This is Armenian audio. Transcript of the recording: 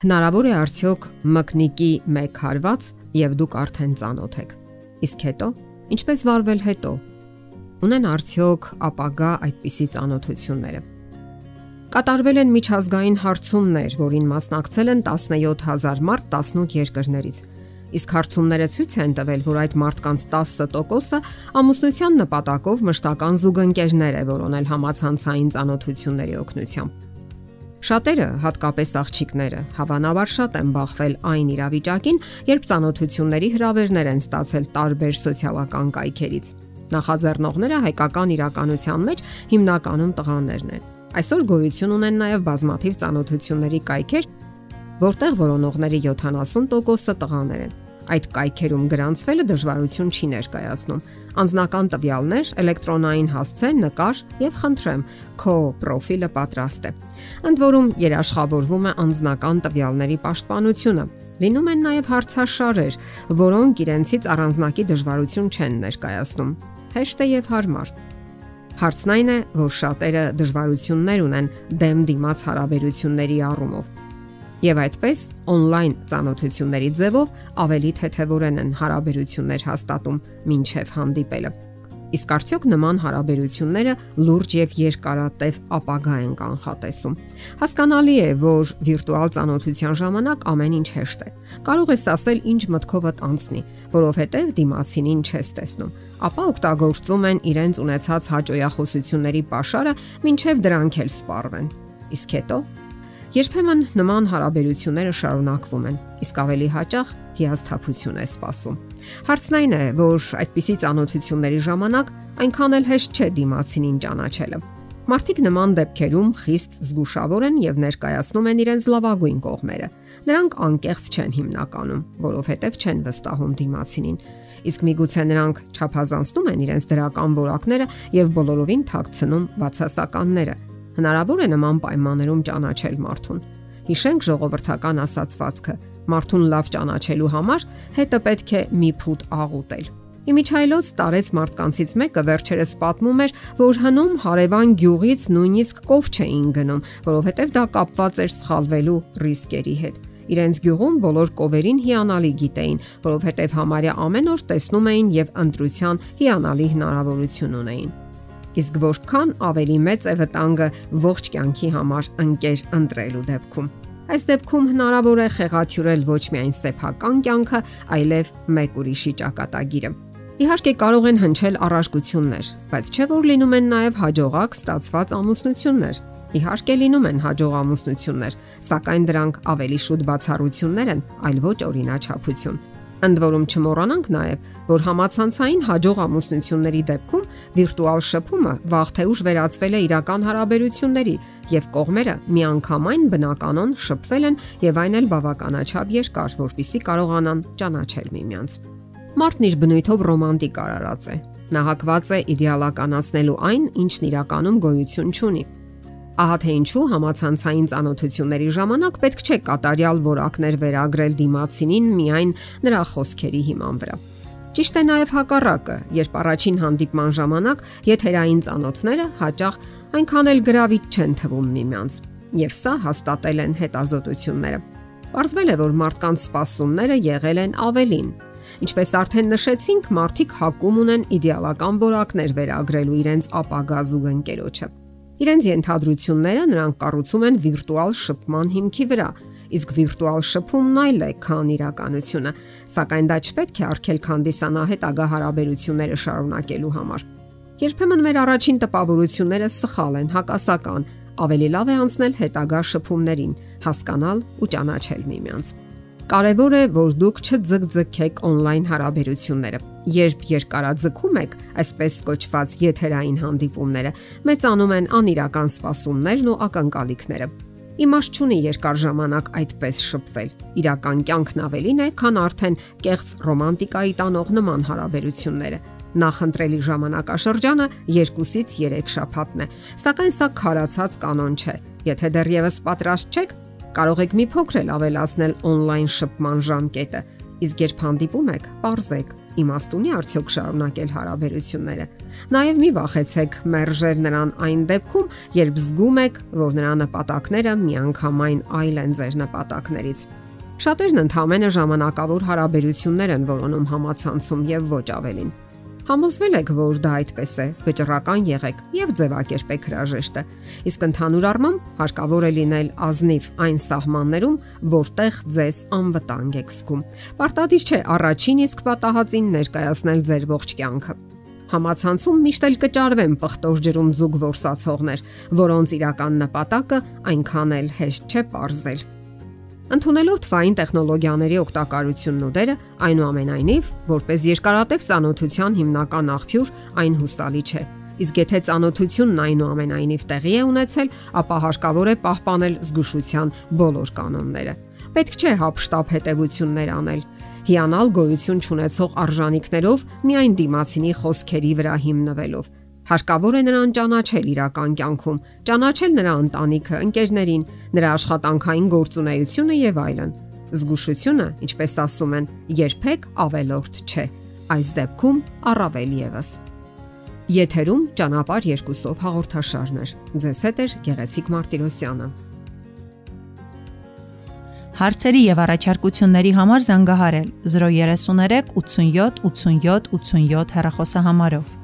Հնարավոր է արդյոք մկնիկի մեկ հարված եւ դուք արդեն ծանոթ եք։ Իսկ հետո, ինչպես վարվել հետո։ Ունեն արդյոք ապագա այդպիսի ծանոթությունները։ Կատարվել են միջազգային հարցումներ, որին մասնակցել են 17000 մարդ 18 երկրներից։ Իսկ հարցումները ցույց են տվել, որ այդ մարդկանց 10%-ը ամուսնության նպատակով մշտական զուգընկերներ է որոնել համացանցային ծանոթությունների օգնությամբ։ Շատերը, հատկապես աղջիկները, հավանաբար շատ են բախվել այն իրավիճակին, երբ ցանոթությունների հրավերներ են ստացել տարբեր սոցիալական կայքերից։ Նախաձեռնողները հայկական իրականության մեջ հիմնականում տղաներն են։ Այսօր գոյություն ունեն նաև բազմաթիվ ցանոթությունների կայքեր, որտեղ որոնողների 70%-ը տղաներ են։ Այդ կայքերում գրանցվելը դժվարություն չի ներկայացնում։ Անձնական տվյալներ, էլեկտրոնային հասցե, նկար եւ խնդրեմ, քո պրոֆիլը պատրաստ է։ Ընդ որում երաշխավորվում է անձնական տվյալների պաշտպանությունը։ Լինում են նաև հարցաշարեր, որոնք իրենցից առանձնակի դժվարություն չեն ներկայացնում։ Հեշտ է եւ հարմար։ Հարցն այն է, որ շատերը դժվարություններ ունեն դեմ դիմաց հարաբերությունների առումով Եվ այդպես on-line ծանոթությունների ձևով ավելի թեթևորեն են հարաբերություններ հաստատում մինչև հանդիպելը։ Իսկ արդյոք նման հարաբերությունները լուրջ եւ երկարատև ապագա են կանխատեսում։ Հասկանալի է, որ վիրտուալ ծանոթության ժամանակ ամեն ինչ հեշտ է։ Կարող ես ասել ինչ մտքովդ անցնի, որովհետեւ դիմացինին չես տեսնում, ապա օգտագործում են իրենց ունեցած հաջողությունների pašարը, ինչև դրանք էլ սպառվեն։ Իսկ հետո Երբեմն նման հարաբերությունները շարունակվում են, իսկ ավելի հաճախ հիասթափություն է սպասում։ Հարցն այն է, որ այդպիսի ծանոթությունների ժամանակ այնքան էլ հեշտ չէ դիմացինին ճանաչելը։ Մարդիկ նման դեպքերում խիստ զգուշավոր են եւ ներկայացնում են իրենց լավագույն կողմերը։ Նրանք անկեղծ չեն հիմնականում, որովհետեւ չեն վստահում դիմացինին։ Իսկ միգուցե նրանք չափազանցնում են իրենց դրական որակները եւ բոլորովին թաքցնում բացասականները, Հնարավոր է նման պայմաններում ճանաչել մարդուն։ Հիշենք ժողովրդական ասացվածքը. մարդուն լավ ճանաչելու համար հետը պետք է մի փուտ աղուտել։ Իմիջայլոց տարեց մարդկանցից մեկը վերջերս պատմում էր, որ հնում հարևան գյուղից նույնիսկ կով չէին գնում, որովհետև դա կապված էր սխալվելու ռիսկերի հետ։ Իրենց գյուղում բոլոր կովերին հիանալի գիտեին, որովհետև համարյա ամեն օր տեսնում էին եւ ընտրության հիանալի հնարավորություն ունեին իսկ որքան ավելի մեծ է վտանգը ողջ կյանքի համար ընկեր ընտրելու դեպքում։ Այս դեպքում հնարավոր է խեղաթյուրել ոչ միայն սեփական կյանքը, այլև մեկ ուրիշի ճակատագիրը։ Իհարկե կարող են հնչել առարկություններ, բայց չէ որ լինում են նաև հաջողակ ստացված ամուսնություններ։ Իհարկե լինում են հաջող ամուսնություններ, սակայն դրանք ավելի շուտ բացառություններ են, այլ ոչ օրինաչափություն։ Ընդ որում չմոռանանք նաև, որ համացանցային հաջող ամուսնությունների դեպքում վիրտուալ շփումը վաղ թե ուշ վերածվել է իրական հարաբերությունների եւ կողմերը միանգամայն բնականon շփվել են եւ այն էլ բավականաչափ երկար, որpիսի կարողանան ճանաչել միմյանց։ Մարդն իր բնույթով ռոմանտիկ արարած է։ Նա հակված է իդեալականացնելու այն, ինչն իրականում գոյություն չունի։ Ահա թե ինչու համացանցային ծանոթությունների ժամանակ պետք չէ կատարյալ որակներ վերագրել դիմացինին միայն նրա խոսքերի հիման վրա։ Ճիշտ է նաև հակառակը, երբ առաջին հանդիպման ժամանակ եթերային ծանոթները հաճախ այնքան էլ գրավիչ չեն թվում միմյանց։ Եվ սա հաստատել են հետազոտությունները։ Պարզվել է, որ մարդկանց սպասումները եղել են ավելին, Ինչպես արդեն նշեցինք, մարդիկ հակում ունեն իդեալական որակներ վերագրելու իրենց ապագա զուգընկերոջը։ Իրենց ենթադրությունները նրանք կառուցում են վիրտուալ շփման հիմքի վրա, իսկ վիրտուալ շփումն այլ է, քան իրականությունը, սակայն դա չպետք է արգել քանդիսանա հետագա հարաբերությունները շարունակելու համար։ Երբեմն մեր առաջին տպավորությունները սխալ են, հակասական, ավելի լավ է անցնել հետագա շփումներին, հասկանալ ու ճանաչել միմյանց։ Կարևոր է, որ դուք չձգձգեք on-line հարաբերությունները։ Երբ երկարաձգում եք, այսպես կոչված եթերային հանդիպումները, մեծանում են անիրական սպասումներն ու ակնկալիքները։ Իմաստ չունի երկար ժամանակ այդպես շփվել։ Իրական կյանքն ավելին է, քան արդեն կեղծ ռոմանտիկայի տանող նման հարաբերությունները։ Նախընտրելի ժամանակաշրջանը 2-ից 3 շաբաթն է, սակայն սա քարացած կանոն չէ։ Եթե դեռևս պատրաստ չեք, Կարող եք մի փոքր էլ ավելացնել on-line շփման ժամկետը, իսկ երբ հանդիպում եք, parzեք իմաստ ունի արդյոք շարունակել հարաբերությունները։ Նաև մի վախեցեք մերժել նրան այն դեպքում, երբ զգում եք, որ նրա նպատակները միանգամայն այլ են ձեր նպատակներից։ Շատերն ընդհանրապես ժամանակավոր հարաբերություններ են որոնում համացանցում եւ ոչ ավելին։ Համոզվել եք, որ դա այդպես է, վճռական եղեք եւ ձևակերպեք հրաժեշտը։ Իսկ ընդհանուր առմամբ հարկավոր է լինել ազնիվ այն սահմաններում, որտեղ ձեզ անվտանգ եք զգում։ Պարտադիր չէ առաջին իսկ պատահածին ներկայացնել ձեր ողջ կյանքը։ Համացանցում միշտ էլ կճարվեն պղտոր ջրում ձուկ որսացողներ, որոնց իրական նպատակը այնքան էլ հեշտ չէ parzել։ Ընթունելով թվային տեխնոլոգիաների օգտակարությունն ու դերը, այնուամենայնիվ, որպես երկարատև ծանոթության հիմնական աղբյուր, այն հուսալի չէ։ Իսկ եթե ծանոթությունն այնուամենայնիվ տեղի է ունեցել, ապա հարկավոր է պահպանել զգուշության բոլոր կանոնները։ Պետք չէ հապշտապ հետևություններ անել, հիանալ գոյություն ունեցող արժանինքներով միայն դիմացինի խոսքերի վրա հիմնվելով Հարկավոր է նրան ճանաչել իրական կյանքում, ճանաչել նրա ընտանիքը, ընկերներին, նրա աշխատանքային գործունեությունը եւ այլն։ Զգուշությունը, ինչպես ասում են, երբեք ավելորդ չէ։ Այս դեպքում առավել եւս։ Եթերում ճանապար երկուսով հաղորդաշարներ։ Ձեզ հետ է Գեղեցիկ Մարտիրոսյանը։ Հարցերի եւ առաջարկությունների համար զանգահարել 033 87 87 87 հեռախոսահամարով։